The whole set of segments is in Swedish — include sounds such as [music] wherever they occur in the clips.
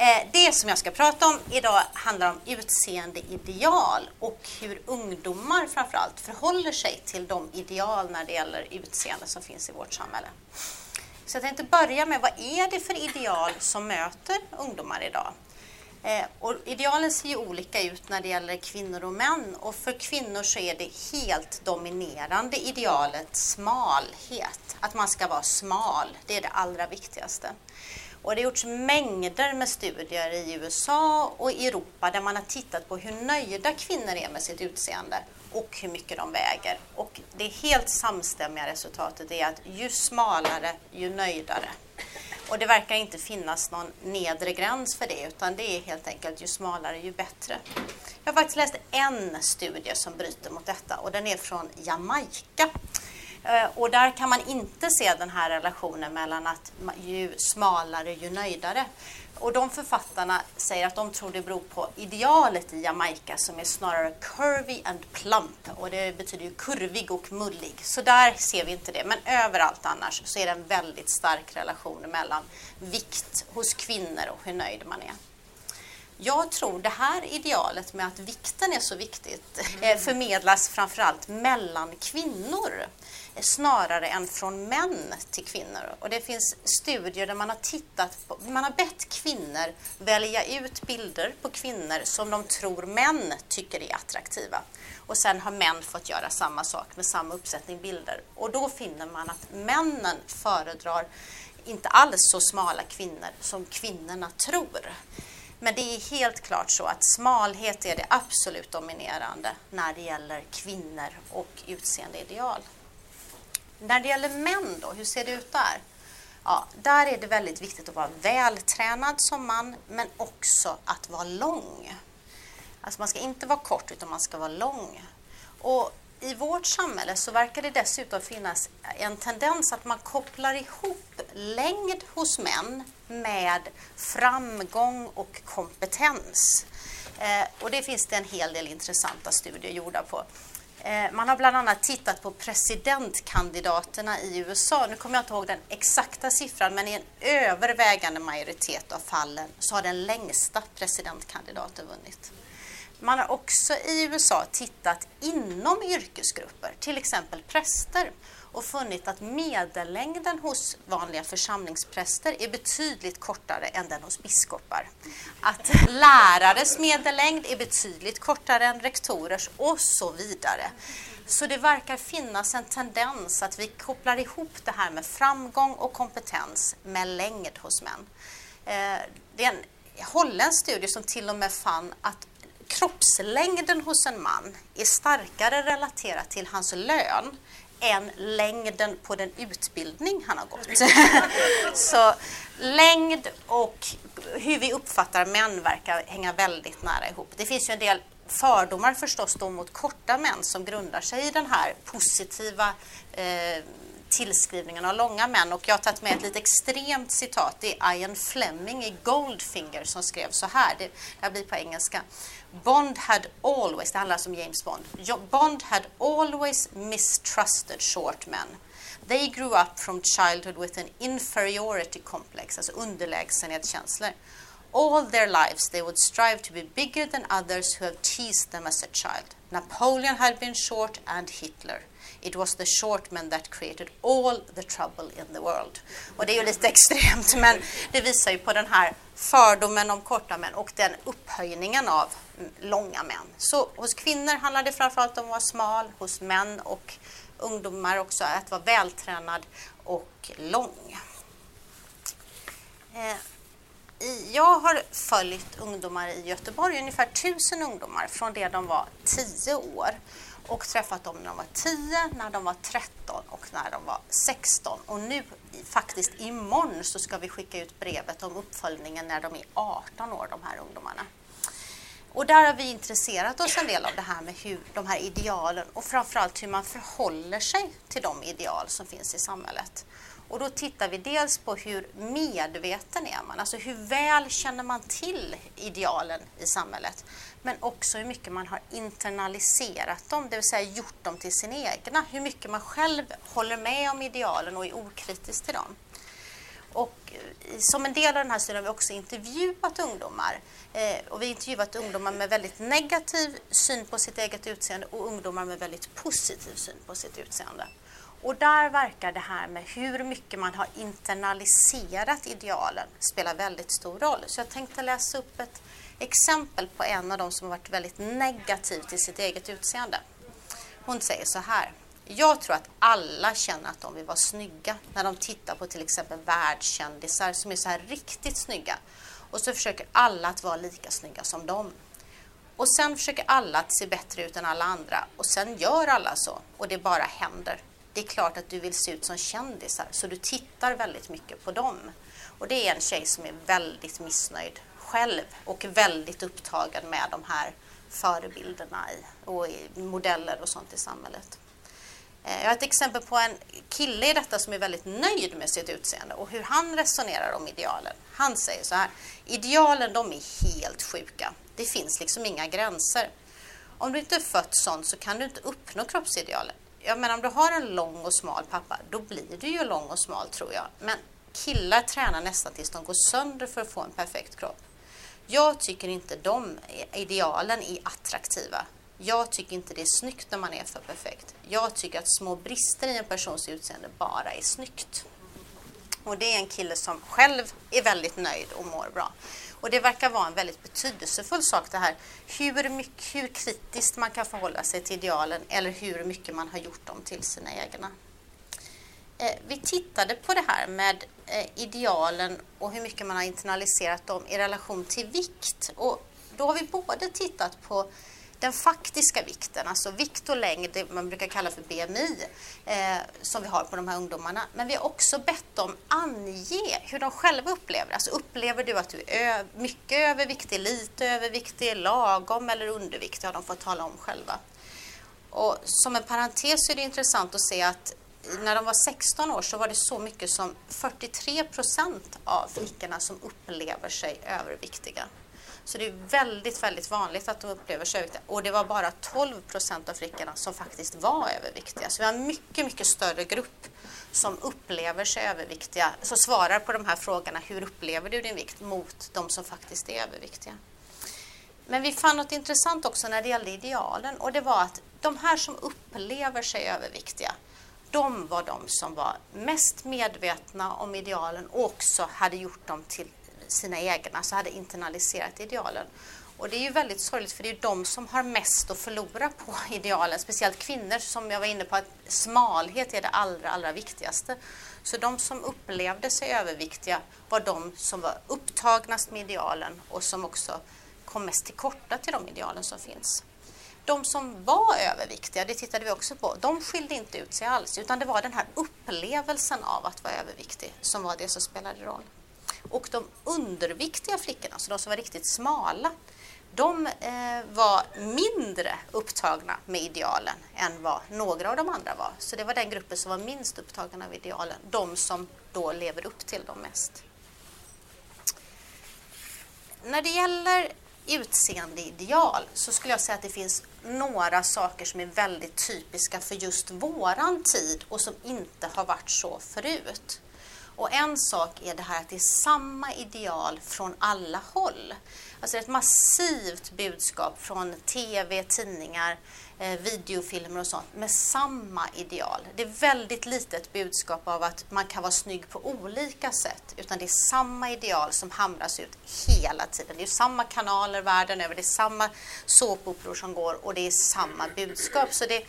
Eh, det som jag ska prata om idag handlar om utseendeideal och hur ungdomar framförallt förhåller sig till de ideal när det gäller utseende som finns i vårt samhälle. Så jag tänkte börja med vad är det för ideal som möter ungdomar idag? Eh, och idealen ser ju olika ut när det gäller kvinnor och män och för kvinnor så är det helt dominerande idealet smalhet. Att man ska vara smal, det är det allra viktigaste. Och det har gjorts mängder med studier i USA och i Europa där man har tittat på hur nöjda kvinnor är med sitt utseende och hur mycket de väger. Och det helt samstämmiga resultatet är att ju smalare, ju nöjdare. Och det verkar inte finnas någon nedre gräns för det utan det är helt enkelt ju smalare ju bättre. Jag har faktiskt läst en studie som bryter mot detta och den är från Jamaica. Eh, och där kan man inte se den här relationen mellan att ju smalare ju nöjdare. Och de författarna säger att de tror det beror på idealet i Jamaica som är snarare curvy and plump och det betyder ju kurvig och mullig. Så där ser vi inte det. Men överallt annars så är det en väldigt stark relation mellan vikt hos kvinnor och hur nöjd man är. Jag tror det här idealet med att vikten är så viktigt eh, förmedlas framförallt mellan kvinnor snarare än från män till kvinnor. Och det finns studier där man har tittat på, man har bett kvinnor välja ut bilder på kvinnor som de tror män tycker är attraktiva. Och sen har män fått göra samma sak med samma uppsättning bilder. Och då finner man att männen föredrar inte alls så smala kvinnor som kvinnorna tror. Men det är helt klart så att smalhet är det absolut dominerande när det gäller kvinnor och utseendeideal. När det gäller män då, hur ser det ut där? Ja, där är det väldigt viktigt att vara vältränad som man, men också att vara lång. Alltså man ska inte vara kort, utan man ska vara lång. Och i vårt samhälle så verkar det dessutom finnas en tendens att man kopplar ihop längd hos män med framgång och kompetens. Eh, och det finns det en hel del intressanta studier gjorda på. Eh, man har bland annat tittat på presidentkandidaterna i USA. Nu kommer jag inte ihåg den exakta siffran, men i en övervägande majoritet av fallen så har den längsta presidentkandidaten vunnit. Man har också i USA tittat inom yrkesgrupper, till exempel präster och funnit att medellängden hos vanliga församlingspräster är betydligt kortare än den hos biskopar. Att lärares medellängd är betydligt kortare än rektorers och så vidare. Så det verkar finnas en tendens att vi kopplar ihop det här med framgång och kompetens med längd hos män. Eh, det är en holländsk studie som till och med fann att kroppslängden hos en man är starkare relaterat till hans lön än längden på den utbildning han har gått. [laughs] Så längd och hur vi uppfattar män verkar hänga väldigt nära ihop. Det finns ju en del fördomar förstås då mot korta män som grundar sig i den här positiva eh, tillskrivningen av långa män och jag har tagit med ett lite extremt citat. Det är Ian Fleming i Goldfinger som skrev så här, det här blir på engelska. Bond had always, det handlar alltså om James Bond, Bond had always mistrusted short men. They grew up from childhood with an inferiority complex, alltså underlägsenhetskänslor. All their lives they would strive to be bigger than others who have teased them as a child. Napoleon had been short and Hitler. It was the short men that created all the trouble in the world. Och det är ju lite extremt, men det visar ju på den här fördomen om korta män och den upphöjningen av långa män. Så hos kvinnor handlar det framförallt om att vara smal, hos män och ungdomar också att vara vältränad och lång. Eh, jag har följt ungdomar i Göteborg, ungefär tusen ungdomar från det de var tio år och träffat dem när de var 10, när de var 13 och när de var 16. Och nu faktiskt imorgon så ska vi skicka ut brevet om uppföljningen när de är 18 år, de här ungdomarna. Och där har vi intresserat oss en del av det här med hur de här idealen och framförallt hur man förhåller sig till de ideal som finns i samhället. Och då tittar vi dels på hur medveten är man, alltså hur väl känner man till idealen i samhället, men också hur mycket man har internaliserat dem, det vill säga gjort dem till sina egna, hur mycket man själv håller med om idealen och är okritisk till dem. Och eh, som en del av den här studien har vi också intervjuat ungdomar. Eh, och vi har intervjuat ungdomar med väldigt negativ syn på sitt eget utseende och ungdomar med väldigt positiv syn på sitt utseende. Och där verkar det här med hur mycket man har internaliserat idealen spela väldigt stor roll. Så jag tänkte läsa upp ett exempel på en av dem som har varit väldigt negativ till sitt eget utseende. Hon säger så här. Jag tror att alla känner att de vill vara snygga när de tittar på till exempel världskändisar som är så här riktigt snygga. Och så försöker alla att vara lika snygga som dem. Och sen försöker alla att se bättre ut än alla andra och sen gör alla så och det bara händer. Det är klart att du vill se ut som kändisar så du tittar väldigt mycket på dem. Och det är en tjej som är väldigt missnöjd själv och väldigt upptagen med de här förebilderna i, och i modeller och sånt i samhället. Eh, jag har ett exempel på en kille i detta som är väldigt nöjd med sitt utseende och hur han resonerar om idealen. Han säger så här, idealen de är helt sjuka. Det finns liksom inga gränser. Om du inte är fött sån så kan du inte uppnå kroppsidealen. Jag menar om du har en lång och smal pappa, då blir du ju lång och smal tror jag. Men killar tränar nästan tills de går sönder för att få en perfekt kropp. Jag tycker inte de idealen är attraktiva. Jag tycker inte det är snyggt när man är för perfekt. Jag tycker att små brister i en persons utseende bara är snyggt. Och det är en kille som själv är väldigt nöjd och mår bra. Och det verkar vara en väldigt betydelsefull sak det här hur, mycket, hur kritiskt man kan förhålla sig till idealen eller hur mycket man har gjort dem till sina egna. Eh, vi tittade på det här med eh, idealen och hur mycket man har internaliserat dem i relation till vikt. Och då har vi både tittat på den faktiska vikten, alltså vikt och längd, det man brukar kalla för BMI, eh, som vi har på de här ungdomarna. Men vi har också bett dem ange hur de själva upplever Alltså upplever du att du är mycket överviktig, lite överviktig, lagom eller underviktig? har de fått tala om själva. Och som en parentes är det intressant att se att när de var 16 år så var det så mycket som 43 procent av flickorna som upplever sig överviktiga. Så det är väldigt, väldigt vanligt att de upplever sig överviktiga. Och det var bara 12 procent av flickorna som faktiskt var överviktiga. Så vi har en mycket, mycket större grupp som upplever sig överviktiga, som svarar på de här frågorna, hur upplever du din vikt, mot de som faktiskt är överviktiga. Men vi fann något intressant också när det gällde idealen och det var att de här som upplever sig överviktiga, de var de som var mest medvetna om idealen och också hade gjort dem till sina egna, alltså hade internaliserat idealen. Och det är ju väldigt sorgligt för det är de som har mest att förlora på [laughs] idealen, speciellt kvinnor som jag var inne på att smalhet är det allra, allra viktigaste. Så de som upplevde sig överviktiga var de som var upptagnast med idealen och som också kom mest till korta till de idealen som finns. De som var överviktiga, det tittade vi också på, de skilde inte ut sig alls utan det var den här upplevelsen av att vara överviktig som var det som spelade roll. Och de underviktiga flickorna, alltså de som var riktigt smala, de eh, var mindre upptagna med idealen än vad några av de andra var. Så det var den gruppen som var minst upptagna av idealen, de som då lever upp till dem mest. När det gäller utseendeideal så skulle jag säga att det finns några saker som är väldigt typiska för just våran tid och som inte har varit så förut. Och en sak är det här att det är samma ideal från alla håll. Alltså ett massivt budskap från TV, tidningar, eh, videofilmer och sånt med samma ideal. Det är väldigt litet budskap av att man kan vara snygg på olika sätt utan det är samma ideal som hamras ut hela tiden. Det är samma kanaler världen över, det är samma såpoperor som går och det är samma budskap. Så det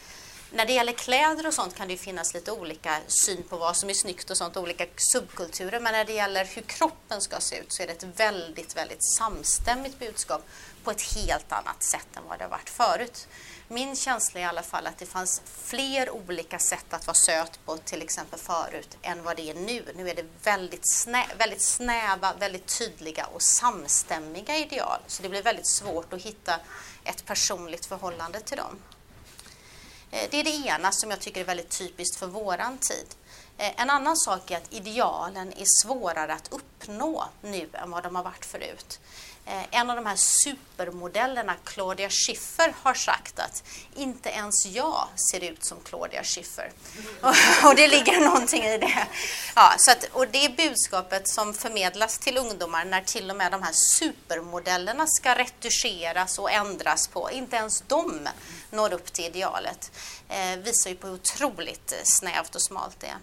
när det gäller kläder och sånt kan det finnas lite olika syn på vad som är snyggt och sånt, olika subkulturer. Men när det gäller hur kroppen ska se ut så är det ett väldigt, väldigt samstämmigt budskap på ett helt annat sätt än vad det har varit förut. Min känsla är i alla fall att det fanns fler olika sätt att vara söt på, till exempel förut, än vad det är nu. Nu är det väldigt, snä väldigt snäva, väldigt tydliga och samstämmiga ideal. Så det blir väldigt svårt att hitta ett personligt förhållande till dem. Eh, det är det ena som jag tycker är väldigt typiskt för våran tid. Eh, en annan sak är att idealen är svårare att uppnå nu än vad de har varit förut. Eh, en av de här supermodellerna, Claudia Schiffer, har sagt att inte ens jag ser ut som Claudia Schiffer. [laughs] och det ligger någonting i det. Ja, så att, och det är budskapet som förmedlas till ungdomar när till och med de här supermodellerna ska retuscheras och ändras på. Inte ens de når upp till idealet. Eh, visar ju på hur otroligt snävt och smalt det är.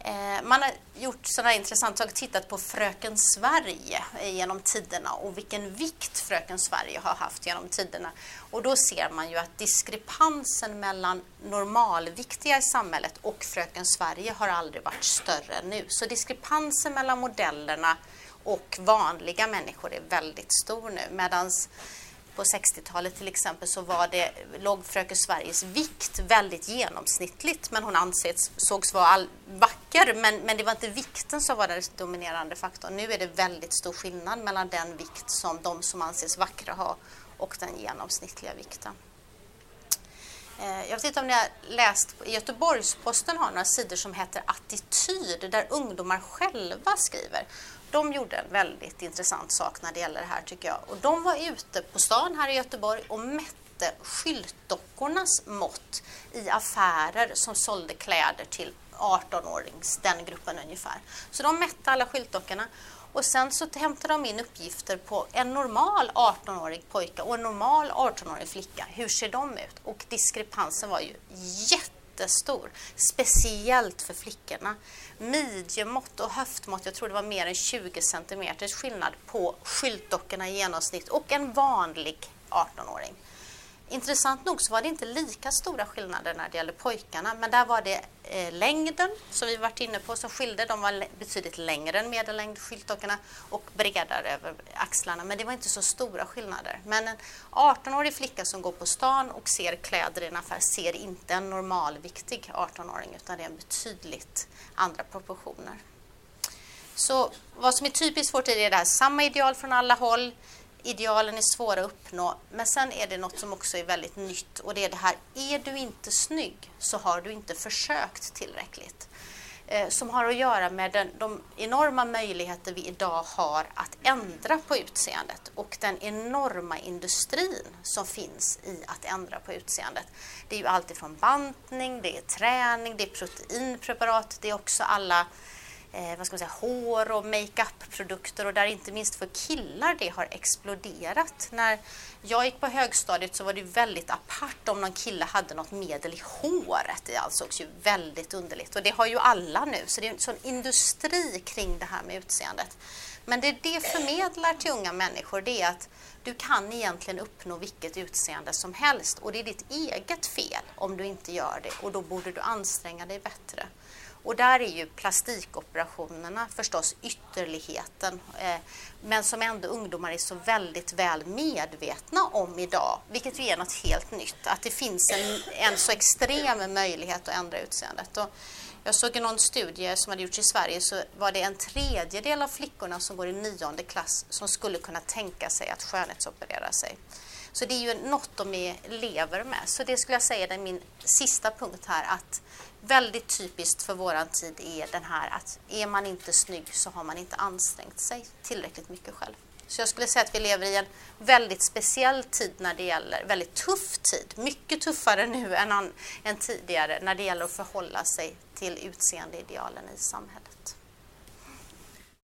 Eh, man har gjort sådana intressanta saker, tittat på Fröken Sverige genom tiderna och vilken vikt Fröken Sverige har haft genom tiderna. Och då ser man ju att diskrepansen mellan normalviktiga i samhället och Fröken Sverige har aldrig varit större än nu. Så diskrepansen mellan modellerna och vanliga människor är väldigt stor nu. Medans på 60-talet till exempel så var det, låg Fröken Sveriges vikt väldigt genomsnittligt men hon ansågs sågs vara all, vacker men, men det var inte vikten som var den dominerande faktorn. Nu är det väldigt stor skillnad mellan den vikt som de som anses vackra har och den genomsnittliga vikten. Eh, jag vet inte om ni har läst, Göteborgs-Posten har några sidor som heter Attityd där ungdomar själva skriver de gjorde en väldigt intressant sak när det gäller det här tycker jag. Och de var ute på stan här i Göteborg och mätte skyltdockornas mått i affärer som sålde kläder till 18-årings, den gruppen ungefär. Så de mätte alla skyltdockorna och sen så hämtade de in uppgifter på en normal 18-årig pojke och en normal 18-årig flicka. Hur ser de ut? Och diskrepansen var ju jätte jättestor, speciellt för flickorna. Midjemått och höftmått, jag tror det var mer än 20 cm skillnad på skyltdockorna i genomsnitt och en vanlig 18-åring. Intressant nog så var det inte lika stora skillnader när det gäller pojkarna, men där var det eh, längden som vi varit inne på som skilde. De var betydligt längre än medellängd, skyltdockorna, och bredare över axlarna. Men det var inte så stora skillnader. Men en 18-årig flicka som går på stan och ser kläder i en affär ser inte en normalviktig 18-åring, utan det är betydligt andra proportioner. Så vad som är typiskt för det är det här, samma ideal från alla håll, idealen är svåra att uppnå. Men sen är det något som också är väldigt nytt och det är det här, är du inte snygg så har du inte försökt tillräckligt. Eh, som har att göra med den, de enorma möjligheter vi idag har att ändra på utseendet och den enorma industrin som finns i att ändra på utseendet. Det är ju allt ifrån bantning, det är träning, det är proteinpreparat, det är också alla eh, vad ska man säga, hår och makeup-produkter och där inte minst för killar det har exploderat. När jag gick på högstadiet så var det väldigt apart om någon kille hade något medel i håret. Det ansågs ju väldigt underligt och det har ju alla nu så det är en sån industri kring det här med utseendet. Men det det förmedlar till unga människor det är att du kan egentligen uppnå vilket utseende som helst och det är ditt eget fel om du inte gör det och då borde du anstränga dig bättre. Och där är ju plastikoperationerna förstås ytterligheten, eh, men som ändå ungdomar är så väldigt väl medvetna om idag, vilket ju är något helt nytt, att det finns en, en så extrem möjlighet att ändra utseendet. Och jag såg i någon studie som hade gjorts i Sverige så var det en tredjedel av flickorna som går i nionde klass som skulle kunna tänka sig att skönhetsoperera sig. Så det är ju något de lever med. Så det skulle jag säga är min sista punkt här att väldigt typiskt för våran tid är den här att är man inte snygg så har man inte ansträngt sig tillräckligt mycket själv. Så jag skulle säga att vi lever i en väldigt speciell tid när det gäller, väldigt tuff tid, mycket tuffare nu än, än tidigare när det gäller att förhålla sig till utseendeidealen i samhället.